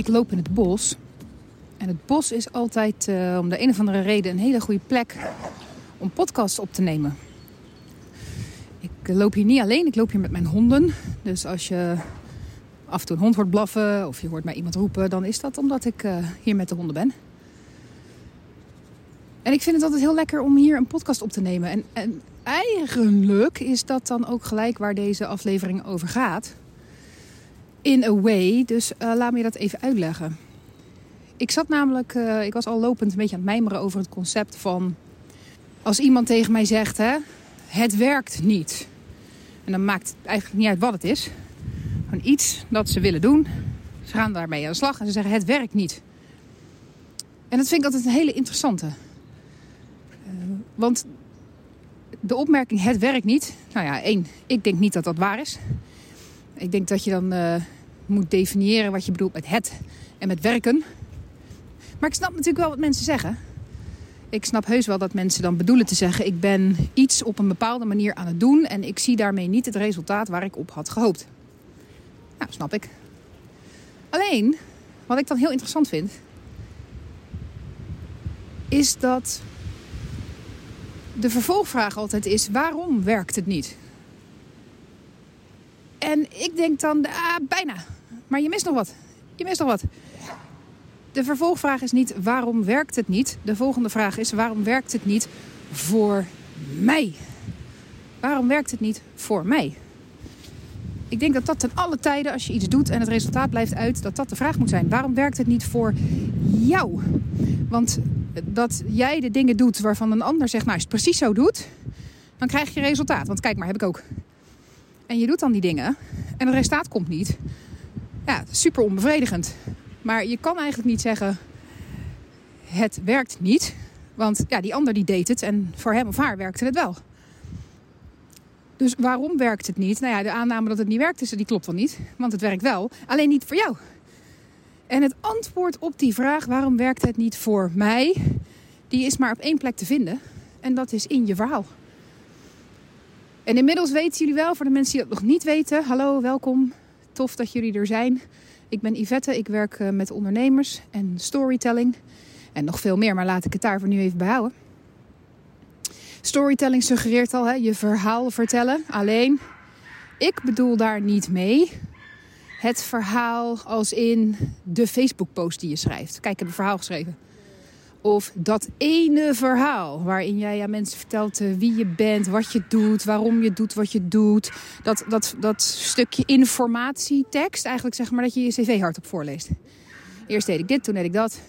Ik loop in het bos. En het bos is altijd uh, om de een of andere reden een hele goede plek om podcasts op te nemen. Ik loop hier niet alleen, ik loop hier met mijn honden. Dus als je af en toe een hond hoort blaffen of je hoort mij iemand roepen, dan is dat omdat ik uh, hier met de honden ben. En ik vind het altijd heel lekker om hier een podcast op te nemen. En, en eigenlijk is dat dan ook gelijk waar deze aflevering over gaat. In a way, dus uh, laat me dat even uitleggen. Ik zat namelijk, uh, ik was al lopend een beetje aan het mijmeren over het concept van... als iemand tegen mij zegt, hè, het werkt niet. En dan maakt het eigenlijk niet uit wat het is. Gewoon iets dat ze willen doen. Ze gaan daarmee aan de slag en ze zeggen, het werkt niet. En dat vind ik altijd een hele interessante. Uh, want de opmerking, het werkt niet. Nou ja, één, ik denk niet dat dat waar is. Ik denk dat je dan uh, moet definiëren wat je bedoelt met het en met werken. Maar ik snap natuurlijk wel wat mensen zeggen. Ik snap heus wel dat mensen dan bedoelen te zeggen: ik ben iets op een bepaalde manier aan het doen en ik zie daarmee niet het resultaat waar ik op had gehoopt. Nou, snap ik. Alleen, wat ik dan heel interessant vind, is dat de vervolgvraag altijd is: waarom werkt het niet? En ik denk dan, ah, bijna. Maar je mist nog wat. Je mist nog wat. De vervolgvraag is niet waarom werkt het niet. De volgende vraag is waarom werkt het niet voor mij? Waarom werkt het niet voor mij? Ik denk dat dat ten alle tijden, als je iets doet en het resultaat blijft uit, dat dat de vraag moet zijn. Waarom werkt het niet voor jou? Want dat jij de dingen doet waarvan een ander zegt, nou als je het precies zo doet, dan krijg je resultaat. Want kijk maar, heb ik ook. En je doet dan die dingen en het resultaat komt niet. Ja, super onbevredigend. Maar je kan eigenlijk niet zeggen, het werkt niet. Want ja, die ander die deed het en voor hem of haar werkte het wel. Dus waarom werkt het niet? Nou ja, de aanname dat het niet werkt, die klopt wel niet. Want het werkt wel, alleen niet voor jou. En het antwoord op die vraag, waarom werkt het niet voor mij? Die is maar op één plek te vinden. En dat is in je verhaal. En inmiddels weten jullie wel, voor de mensen die dat nog niet weten, hallo, welkom. Tof dat jullie er zijn. Ik ben Yvette, ik werk eh, met ondernemers en storytelling. En nog veel meer, maar laat ik het daar voor nu even bij houden. Storytelling suggereert al hè, je verhaal vertellen. Alleen, ik bedoel daar niet mee het verhaal als in de Facebook-post die je schrijft. Kijk, ik heb een verhaal geschreven. Of dat ene verhaal waarin jij aan mensen vertelt eh, wie je bent, wat je doet, waarom je doet wat je doet. Dat, dat, dat stukje informatietekst, eigenlijk zeg maar dat je je cv hardop voorleest. Eerst deed ik dit, toen deed ik dat.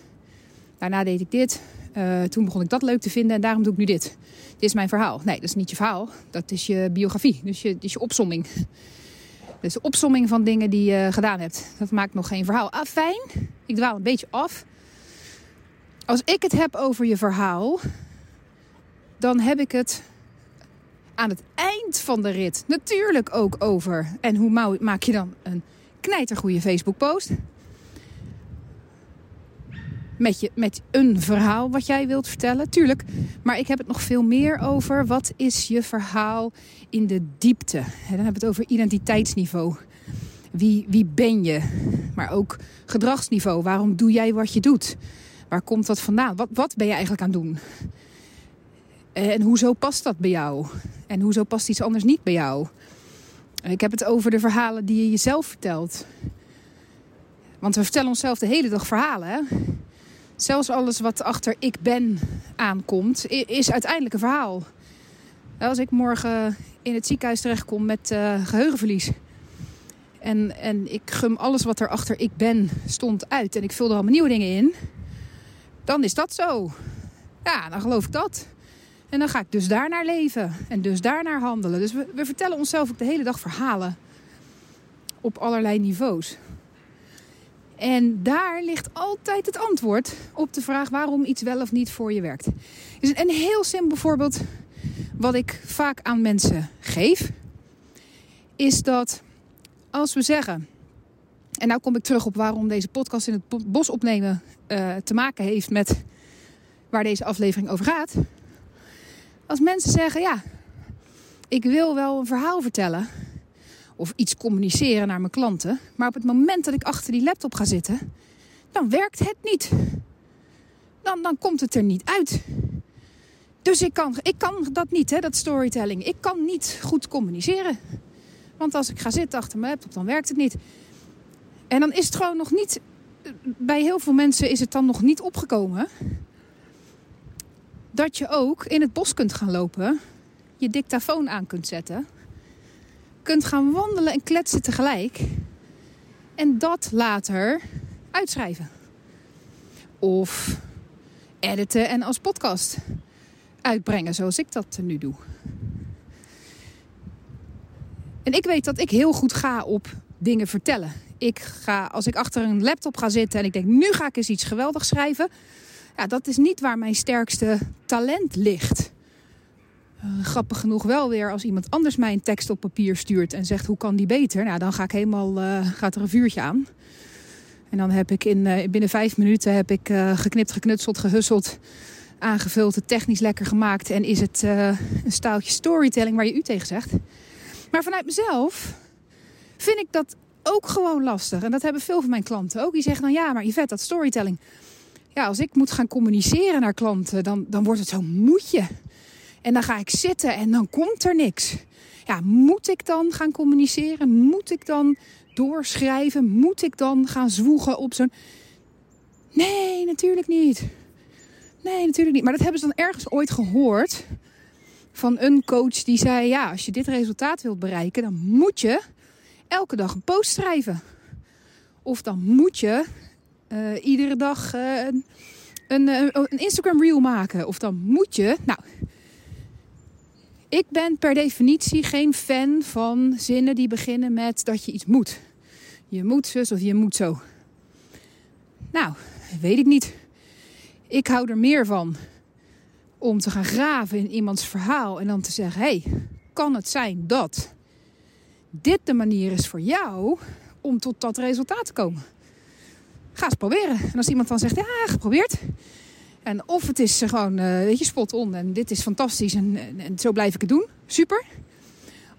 Daarna deed ik dit. Uh, toen begon ik dat leuk te vinden en daarom doe ik nu dit. Dit is mijn verhaal. Nee, dat is niet je verhaal. Dat is je biografie. Dus je, is je opsomming. Dus de opsomming van dingen die je gedaan hebt. Dat maakt nog geen verhaal. Ah, fijn. Ik dwaal een beetje af. Als ik het heb over je verhaal, dan heb ik het aan het eind van de rit natuurlijk ook over. En hoe maak je dan een knijtergoede Facebook-post? Met, je, met een verhaal wat jij wilt vertellen, tuurlijk. Maar ik heb het nog veel meer over wat is je verhaal in de diepte. En dan heb ik het over identiteitsniveau. Wie, wie ben je? Maar ook gedragsniveau. Waarom doe jij wat je doet? Waar komt dat vandaan? Wat, wat ben je eigenlijk aan het doen? En hoezo past dat bij jou? En hoezo past iets anders niet bij jou? Ik heb het over de verhalen die je jezelf vertelt. Want we vertellen onszelf de hele dag verhalen. Hè? Zelfs alles wat achter ik ben aankomt, is uiteindelijk een verhaal. Als ik morgen in het ziekenhuis terechtkom met uh, geheugenverlies. En, en ik gum alles wat er achter ik ben stond uit. En ik vul er allemaal nieuwe dingen in dan is dat zo. Ja, dan geloof ik dat. En dan ga ik dus daarnaar leven en dus daarnaar handelen. Dus we, we vertellen onszelf ook de hele dag verhalen. Op allerlei niveaus. En daar ligt altijd het antwoord op de vraag waarom iets wel of niet voor je werkt. Dus een heel simpel voorbeeld wat ik vaak aan mensen geef, is dat als we zeggen: en nou kom ik terug op waarom deze podcast in het bos opnemen uh, te maken heeft met waar deze aflevering over gaat. Als mensen zeggen, ja, ik wil wel een verhaal vertellen of iets communiceren naar mijn klanten, maar op het moment dat ik achter die laptop ga zitten, dan werkt het niet. Dan, dan komt het er niet uit. Dus ik kan, ik kan dat niet, hè, dat storytelling. Ik kan niet goed communiceren. Want als ik ga zitten achter mijn laptop, dan werkt het niet. En dan is het gewoon nog niet. Bij heel veel mensen is het dan nog niet opgekomen. Dat je ook in het bos kunt gaan lopen. Je dictafoon aan kunt zetten. Kunt gaan wandelen en kletsen tegelijk. En dat later uitschrijven. Of editen en als podcast uitbrengen zoals ik dat nu doe. En ik weet dat ik heel goed ga op dingen vertellen. Ik ga, als ik achter een laptop ga zitten en ik denk, nu ga ik eens iets geweldigs schrijven. Ja, dat is niet waar mijn sterkste talent ligt. Uh, grappig genoeg wel weer als iemand anders mij een tekst op papier stuurt en zegt hoe kan die beter. Nou, dan ga ik helemaal, uh, gaat er een vuurtje aan. En dan heb ik in, uh, binnen vijf minuten heb ik geknipt, geknutseld, gehusseld, aangevuld, het technisch lekker gemaakt. En is het een staaltje storytelling waar je u tegen zegt. Maar vanuit mezelf vind ik dat ook gewoon lastig. En dat hebben veel van mijn klanten ook. Die zeggen dan ja, maar Yvette, dat storytelling. Ja, als ik moet gaan communiceren naar klanten, dan, dan wordt het zo moetje. En dan ga ik zitten en dan komt er niks. Ja, moet ik dan gaan communiceren? Moet ik dan doorschrijven? Moet ik dan gaan zwoegen op zo'n. Nee, natuurlijk niet. Nee, natuurlijk niet. Maar dat hebben ze dan ergens ooit gehoord van een coach die zei: Ja, als je dit resultaat wilt bereiken, dan moet je elke dag een post schrijven. Of dan moet je uh, iedere dag uh, een, een, een, Instagram reel maken. Of dan moet je. Nou, ik ben per definitie geen fan van zinnen die beginnen met dat je iets moet. Je moet zus of je moet zo. Nou, weet ik niet. Ik hou er meer van om te gaan graven in iemands verhaal en dan te zeggen: hey, kan het zijn dat dit de manier is voor jou om tot dat resultaat te komen? Ga eens proberen. En als iemand dan zegt: ja, geprobeerd. En of het is gewoon, uh, weet je, spot on en dit is fantastisch en, en, zo blijf ik het doen. Super.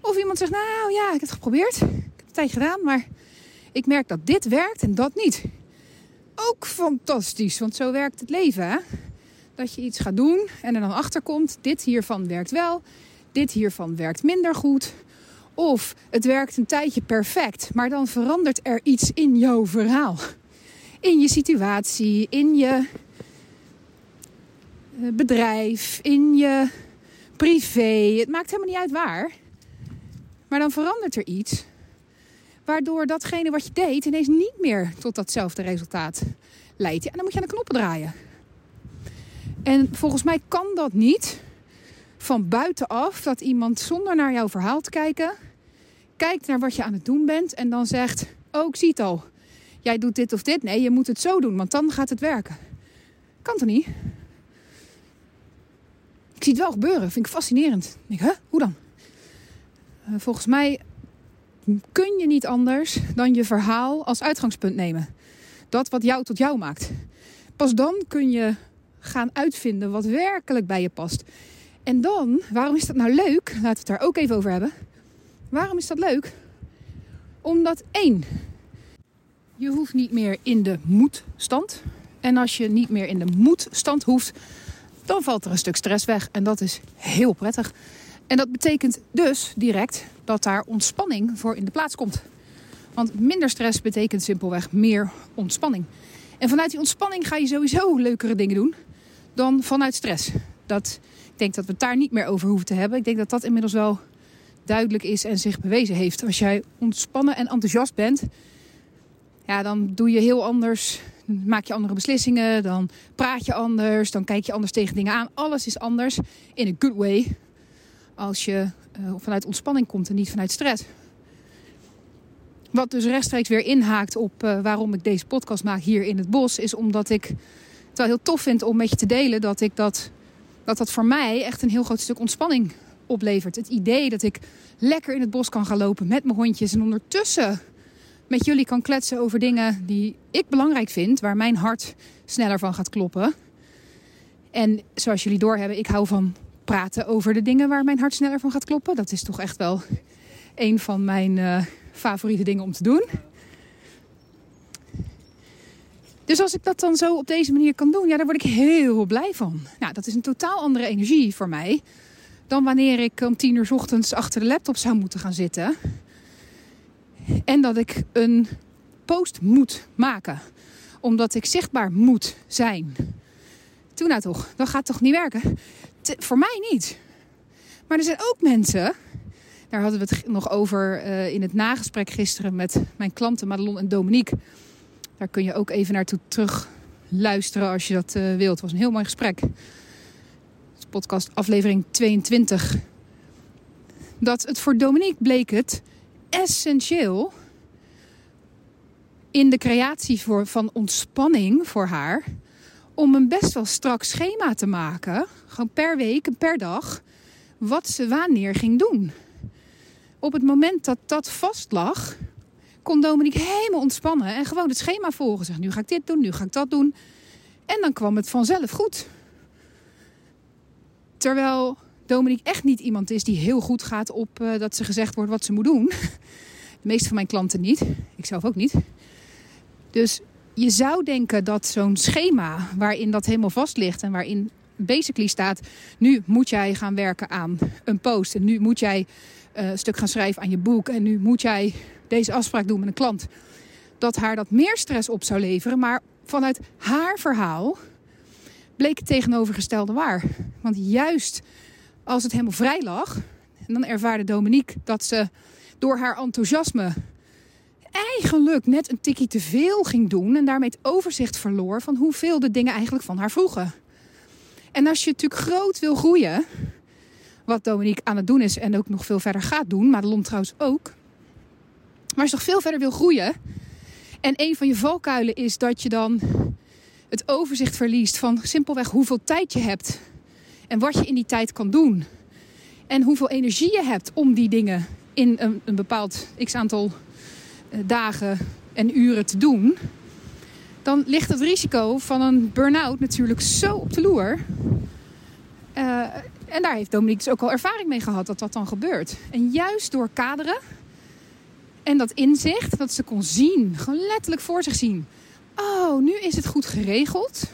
Of iemand zegt: nou ja, ik heb het geprobeerd. Ik heb het een tijdje gedaan, maar ik merk dat dit werkt en dat niet. Ook fantastisch, want zo werkt het leven. Hè? dat je iets gaat doen en er dan achter komt: dit hiervan werkt wel, dit hiervan werkt minder goed. Of het werkt een tijdje perfect, maar dan verandert er iets in jouw verhaal. In je situatie, in je eh, bedrijf, in je privé. Het maakt helemaal niet uit waar. Maar dan verandert er iets. Waardoor datgene wat je deed ineens niet meer tot datzelfde resultaat leidt. en dan moet je aan de knoppen draaien. En volgens mij kan dat niet van buitenaf dat iemand zonder naar jouw verhaal te kijken, kijkt naar wat je aan het doen bent en dan zegt: Oh, ik zie het al. Jij doet dit of dit. Nee, je moet het zo doen, want dan gaat het werken. Kan toch niet? Ik zie het wel gebeuren. Vind ik fascinerend. Ik, huh? Hoe dan? Uh, volgens mij kun je niet anders dan je verhaal als uitgangspunt nemen. Dat wat jou tot jou maakt. Pas dan kun je gaan uitvinden wat werkelijk bij je past. En dan, waarom is dat nou leuk? Laten we het daar ook even over hebben. Waarom is dat leuk? Omdat één, je hoeft niet meer in de moedstand. En als je niet meer in de moedstand hoeft, dan valt er een stuk stress weg. En dat is heel prettig. En dat betekent dus direct dat daar ontspanning voor in de plaats komt. Want minder stress betekent simpelweg meer ontspanning. En vanuit die ontspanning ga je sowieso leukere dingen doen dan vanuit stress. Dat, denk dat we het daar niet meer over hoeven te hebben. Ik denk dat dat inmiddels wel duidelijk is en zich bewezen heeft. Als jij ontspannen en enthousiast bent, ja, dan doe je heel anders. maak je andere beslissingen, dan praat je anders, dan kijk je anders tegen dingen aan. Alles is anders in a good way. Als je uh, vanuit ontspanning komt en niet vanuit stress. Wat dus rechtstreeks weer inhaakt op uh, waarom ik deze podcast maak hier in het bos, is omdat ik het wel heel tof vind om met je te delen dat ik dat, dat dat voor mij echt een heel groot stuk ontspanning oplevert. Het idee dat ik lekker in het bos kan gaan lopen met mijn hondjes en ondertussen met jullie kan kletsen over dingen die ik belangrijk vind, waar mijn hart sneller van gaat kloppen. En zoals jullie doorhebben, ik hou van praten over de dingen waar mijn hart sneller van gaat kloppen. Dat is toch echt wel een van mijn uh, favoriete dingen om te doen. Dus als ik dat dan zo op deze manier kan doen, ja, daar word ik heel blij van. Nou, dat is een totaal andere energie voor mij dan wanneer ik om tien uur ochtends achter de laptop zou moeten gaan zitten. En dat ik een post moet maken. Omdat ik zichtbaar moet zijn. Toen nou toch, dat gaat toch niet werken? voor mij niet. Maar er zijn ook mensen, daar hadden we het nog over uh, in het nagesprek gisteren met mijn klanten Madelon en Dominique. Daar kun je ook even naartoe terug luisteren als je dat uh, wilt. Het was een heel mooi gesprek. Podcast aflevering 22. Dat het voor Dominique bleek het essentieel in de creatie voor, van ontspanning voor haar om een best wel strak schema te maken, gewoon per week en per dag, wat ze wanneer ging doen. Op het moment dat dat vast lag, kon Dominique helemaal ontspannen en gewoon het schema volgen. Zeg, nu ga ik dit doen, nu ga ik dat doen. En dan kwam het vanzelf goed. Terwijl Dominique echt niet iemand is die heel goed gaat op uh, dat ze gezegd wordt wat ze moet doen. De meeste van mijn klanten niet. Ik zelf ook niet. Dus je zou denken dat zo'n schema waarin dat helemaal vast ligt en waarin basically staat: nu moet jij gaan werken aan een post en nu moet jij uh, een stuk gaan schrijven aan je boek en nu moet jij deze afspraak doen met een klant. Dat haar dat meer stress op zou leveren, maar vanuit haar verhaal bleek het tegenovergestelde waar. Want juist als het helemaal vrij lag, dan ervaarde Dominique dat ze door haar enthousiasme eigenlijk net een tikje te veel ging doen en daarmee het overzicht verloor van hoeveel de dingen eigenlijk van haar vroegen. En als je natuurlijk groot wil groeien, wat Dominique aan het doen is en ook nog veel verder gaat doen, maar de Lom trouwens ook. Maar als je nog veel verder wil groeien en een van je valkuilen is dat je dan het overzicht verliest van simpelweg hoeveel tijd je hebt en wat je in die tijd kan doen. En hoeveel energie je hebt om die dingen in een, een bepaald x aantal eh, dagen en uren te doen. Dan ligt het risico van een burn-out natuurlijk zo op de loer. Uh, en daar heeft Dominique dus ook al ervaring mee gehad dat dat dan gebeurt. En juist door kaderen en dat inzicht, dat ze kon zien, gewoon letterlijk voor zich zien oh, nu is het goed geregeld.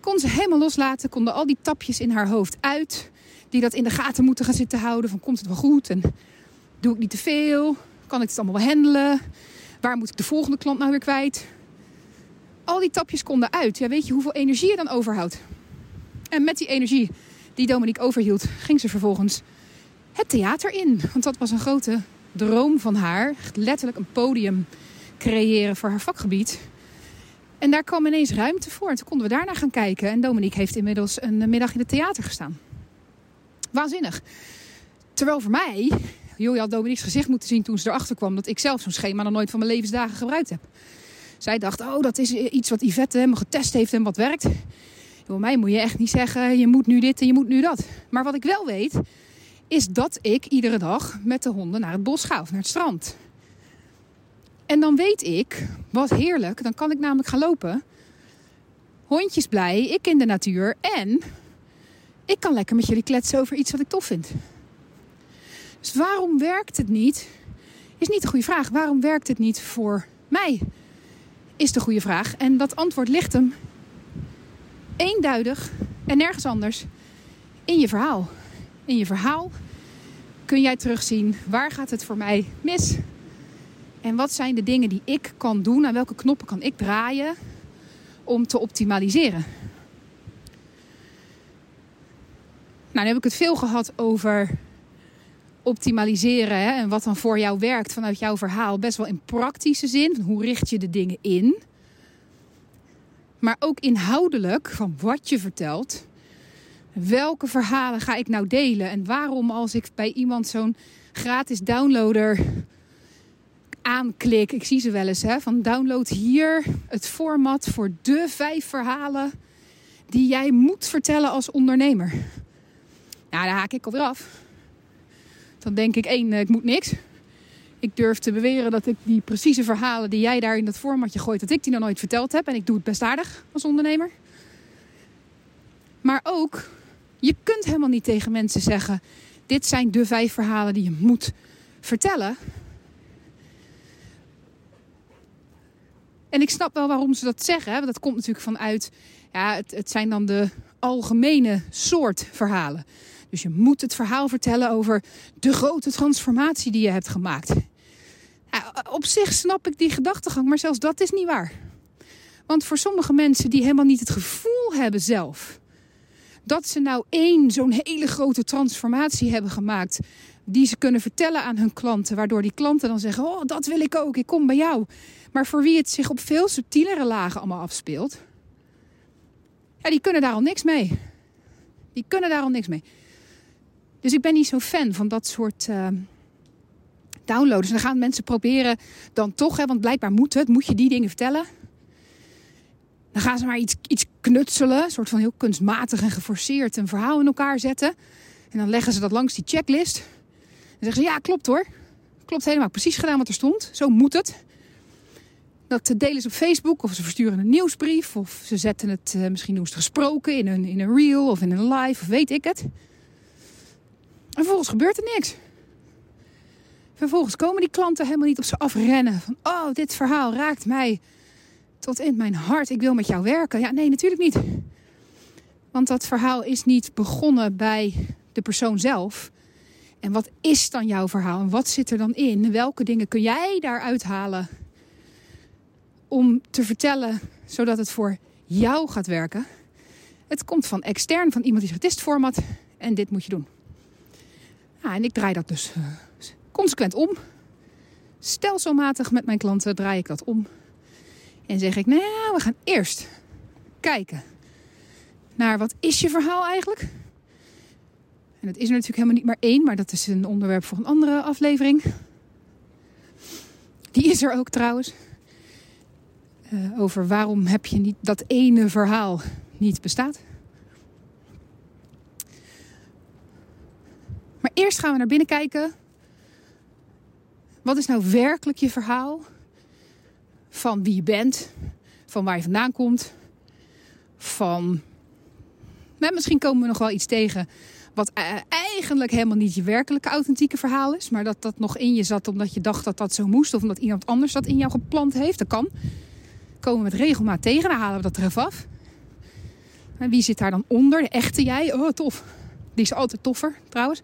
Kon ze helemaal loslaten, konden al die tapjes in haar hoofd uit. Die dat in de gaten moeten gaan zitten houden. Van komt het wel goed en doe ik niet te veel? Kan ik het allemaal wel handelen? Waar moet ik de volgende klant nou weer kwijt? Al die tapjes konden uit. Ja, weet je hoeveel energie je dan overhoudt? En met die energie die Dominique overhield, ging ze vervolgens het theater in. Want dat was een grote droom van haar. Letterlijk een podium creëren voor haar vakgebied. En daar kwam ineens ruimte voor. En toen konden we daarna gaan kijken. En Dominique heeft inmiddels een middag in het theater gestaan. Waanzinnig. Terwijl voor mij, joh, je had Dominique's gezicht moeten zien toen ze erachter kwam dat ik zelf zo'n schema nog nooit van mijn levensdagen gebruikt heb. Zij dacht, oh, dat is iets wat Yvette helemaal getest heeft en wat werkt. Joh, mij moet je echt niet zeggen, je moet nu dit en je moet nu dat. Maar wat ik wel weet, is dat ik iedere dag met de honden naar het bos ga of naar het strand. En dan weet ik, wat heerlijk, dan kan ik namelijk gaan lopen. Hondjes blij, ik in de natuur en ik kan lekker met jullie kletsen over iets wat ik tof vind. Dus waarom werkt het niet? Is niet de goede vraag. Waarom werkt het niet voor mij? Is de goede vraag. En dat antwoord ligt hem eenduidig en nergens anders in je verhaal. In je verhaal kun jij terugzien waar gaat het voor mij mis en wat zijn de dingen die ik kan doen? Aan welke knoppen kan ik draaien om te optimaliseren? Nou, nu heb ik het veel gehad over optimaliseren hè, en wat dan voor jou werkt vanuit jouw verhaal. Best wel in praktische zin. Hoe richt je de dingen in? Maar ook inhoudelijk van wat je vertelt. Welke verhalen ga ik nou delen? En waarom als ik bij iemand zo'n gratis downloader aanklik. Ik zie ze wel eens hè, van download hier het format voor de vijf verhalen die jij moet vertellen als ondernemer. Nou, daar haak ik alweer af. Dan denk ik één, eh, ik moet niks. Ik durf te beweren dat ik die precieze verhalen die jij daar in dat formatje gooit, dat ik die nog nooit verteld heb. En ik doe het best aardig als ondernemer. Maar ook, je kunt helemaal niet tegen mensen zeggen: dit zijn de vijf verhalen die je moet vertellen. En ik snap wel waarom ze dat zeggen. Want dat komt natuurlijk vanuit, ja, het, het zijn dan de algemene soort verhalen. Dus je moet het verhaal vertellen over de grote transformatie die je hebt gemaakt. Op zich snap ik die gedachtegang, maar zelfs dat is niet waar. Want voor sommige mensen die helemaal niet het gevoel hebben zelf dat ze nou één zo'n hele grote transformatie hebben gemaakt, die ze kunnen vertellen aan hun klanten, waardoor die klanten dan zeggen: Oh, dat wil ik ook, ik kom bij jou. Maar voor wie het zich op veel subtielere lagen allemaal afspeelt, ja, die kunnen daar al niks mee. Die kunnen daar al niks mee. Dus ik ben niet zo fan van dat soort uh, downloaders. En dan gaan mensen proberen dan toch, hè, want blijkbaar moet het, moet je die dingen vertellen. Dan gaan ze maar iets, iets knutselen, een soort van heel kunstmatig en geforceerd een verhaal in elkaar zetten. En dan leggen ze dat langs die checklist. En zeggen ze, ja, klopt hoor. Klopt helemaal, precies gedaan wat er stond. Zo moet het. Dat delen ze op Facebook of ze versturen een nieuwsbrief. Of ze zetten het, uh, misschien doen ze gesproken in een, in een reel of in een live of weet ik het. En vervolgens gebeurt er niks. Vervolgens komen die klanten helemaal niet op ze afrennen. Van, oh, dit verhaal raakt mij tot in mijn hart. Ik wil met jou werken. Ja, nee, natuurlijk niet. Want dat verhaal is niet begonnen bij de persoon zelf. En wat is dan jouw verhaal? En wat zit er dan in? Welke dingen kun jij daaruit halen om te vertellen zodat het voor jou gaat werken? Het komt van extern, van iemand die zegt: dit format en dit moet je doen. Ja, en ik draai dat dus uh, consequent om. Stelselmatig met mijn klanten draai ik dat om. En zeg ik, nou we gaan eerst kijken naar wat is je verhaal eigenlijk? En het is er natuurlijk helemaal niet maar één, maar dat is een onderwerp voor een andere aflevering. Die is er ook trouwens. Uh, over waarom heb je niet dat ene verhaal niet bestaat. Maar eerst gaan we naar binnen kijken. Wat is nou werkelijk je verhaal? Van wie je bent, van waar je vandaan komt, van. Nou, misschien komen we nog wel iets tegen wat e-, eigenlijk helemaal niet je werkelijke authentieke verhaal is, maar dat dat nog in je zat omdat je dacht dat dat zo moest of omdat iemand anders dat in jou geplant heeft. Dat kan. Komen we met regelmaat tegen, dan halen we dat er af. En wie zit daar dan onder? De echte jij? Oh, tof. Die is altijd toffer, trouwens.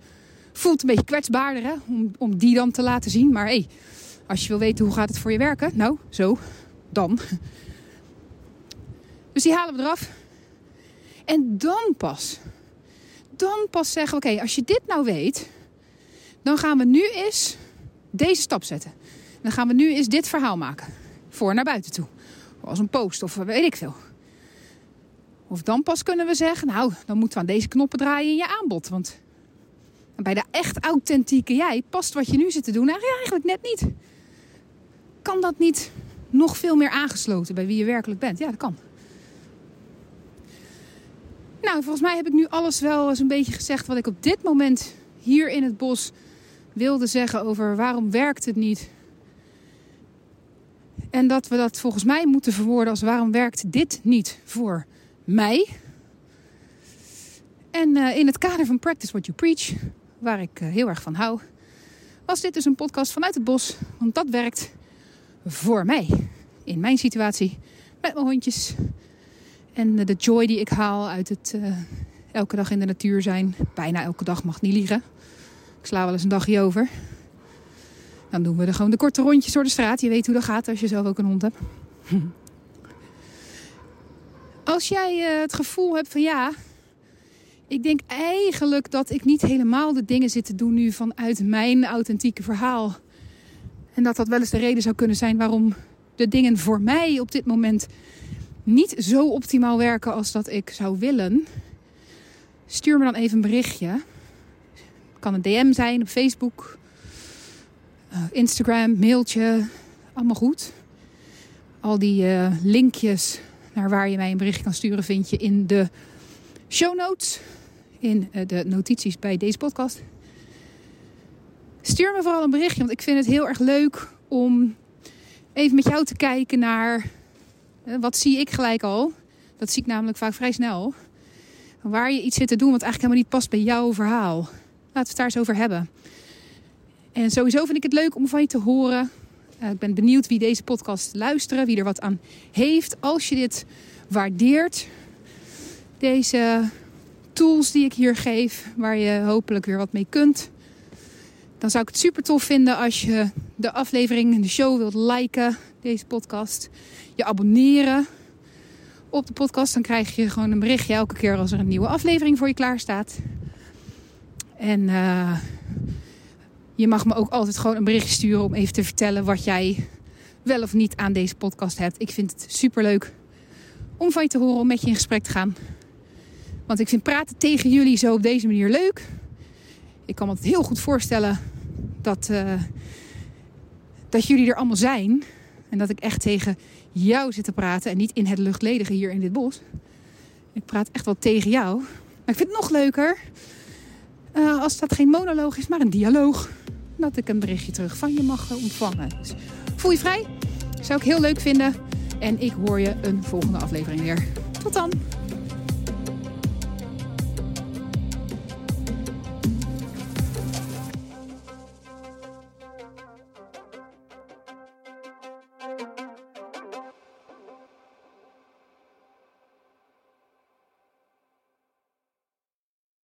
Voelt een beetje kwetsbaarder, hè? Om, om die dan te laten zien. Maar hé, hey, als je wil weten hoe gaat het voor je werken, nou, zo, dan. Dus die halen we eraf. En dan pas, dan pas zeggen oké, als je dit nou weet, dan gaan we nu eens deze stap zetten. Dan gaan we nu eens dit verhaal maken. Voor naar buiten toe. Als een post of weet ik veel. Of dan pas kunnen we zeggen, nou, dan moeten we aan deze knoppen draaien in je aanbod. Want bij de echt authentieke jij past wat je nu zit te doen eigenlijk net niet kan dat niet nog veel meer aangesloten bij wie je werkelijk bent? Ja, dat kan. Nou, volgens mij heb ik nu alles wel eens een beetje gezegd wat ik op dit moment hier in het bos wilde zeggen over waarom werkt het niet. En dat we dat volgens mij moeten verwoorden als waarom werkt dit niet voor mij. En uh, in het kader van Practice What You Preach, waar ik uh, heel erg van hou, was dit dus een podcast vanuit het bos. Want dat werkt voor mij. In mijn situatie. Met mijn hondjes. En de joy die ik haal uit het uh, elke dag in de natuur zijn. Bijna elke dag mag niet liegen. Ik sla wel eens een dagje over. Dan doen we er gewoon de korte rondjes door de straat. Je weet hoe dat gaat als je zelf ook een hond hebt. Als jij uh, het gevoel hebt van ja, ik denk eigenlijk dat ik niet helemaal de dingen zit te doen nu vanuit mijn authentieke verhaal. En dat dat wel eens de reden zou kunnen zijn waarom de dingen voor mij op dit moment niet zo optimaal werken als dat ik zou willen. Stuur me dan even een berichtje. Kan een DM zijn op Facebook, uh, Instagram, mailtje. Allemaal goed. Al die uh, linkjes naar waar je mij een berichtje kan sturen vind je in de show notes. In uh, de notities bij deze podcast. Stuur me vooral een berichtje, want ik vind het heel erg leuk om even met jou te kijken naar wat zie ik gelijk al. Dat zie ik namelijk vaak vrij snel. Waar je iets zit te doen wat eigenlijk helemaal niet past bij jouw verhaal. Laten we het daar eens over hebben. En sowieso vind ik het leuk om van je te horen. Eh, ik ben benieuwd wie deze podcast luisteren, wie er wat aan heeft. Als je dit waardeert, deze tools die ik hier geef, waar je hopelijk weer wat mee kunt, dan zou ik het super tof vinden als je de aflevering, de show wilt liken, deze podcast, je abonneren op de podcast. Dan krijg je gewoon een berichtje elke keer als er een nieuwe aflevering voor je klaar staat. En uh, je mag me ook altijd gewoon een berichtje sturen om even te vertellen wat jij wel of niet aan deze podcast hebt. Ik vind het super leuk om van je te horen, om met je in gesprek te gaan. Want ik vind praten tegen jullie zo op deze manier leuk. Ik kan me het heel goed voorstellen dat, uh, dat jullie er allemaal zijn. En dat ik echt tegen jou zit te praten en niet in het luchtledige hier in dit bos. Ik praat echt wel tegen jou. Maar ik vind het nog leuker uh, als dat geen monoloog is, maar een dialoog. Dat ik een berichtje terug van je mag ontvangen. Dus voel je vrij? Zou ik heel leuk vinden. En ik hoor je een volgende aflevering weer. Tot dan!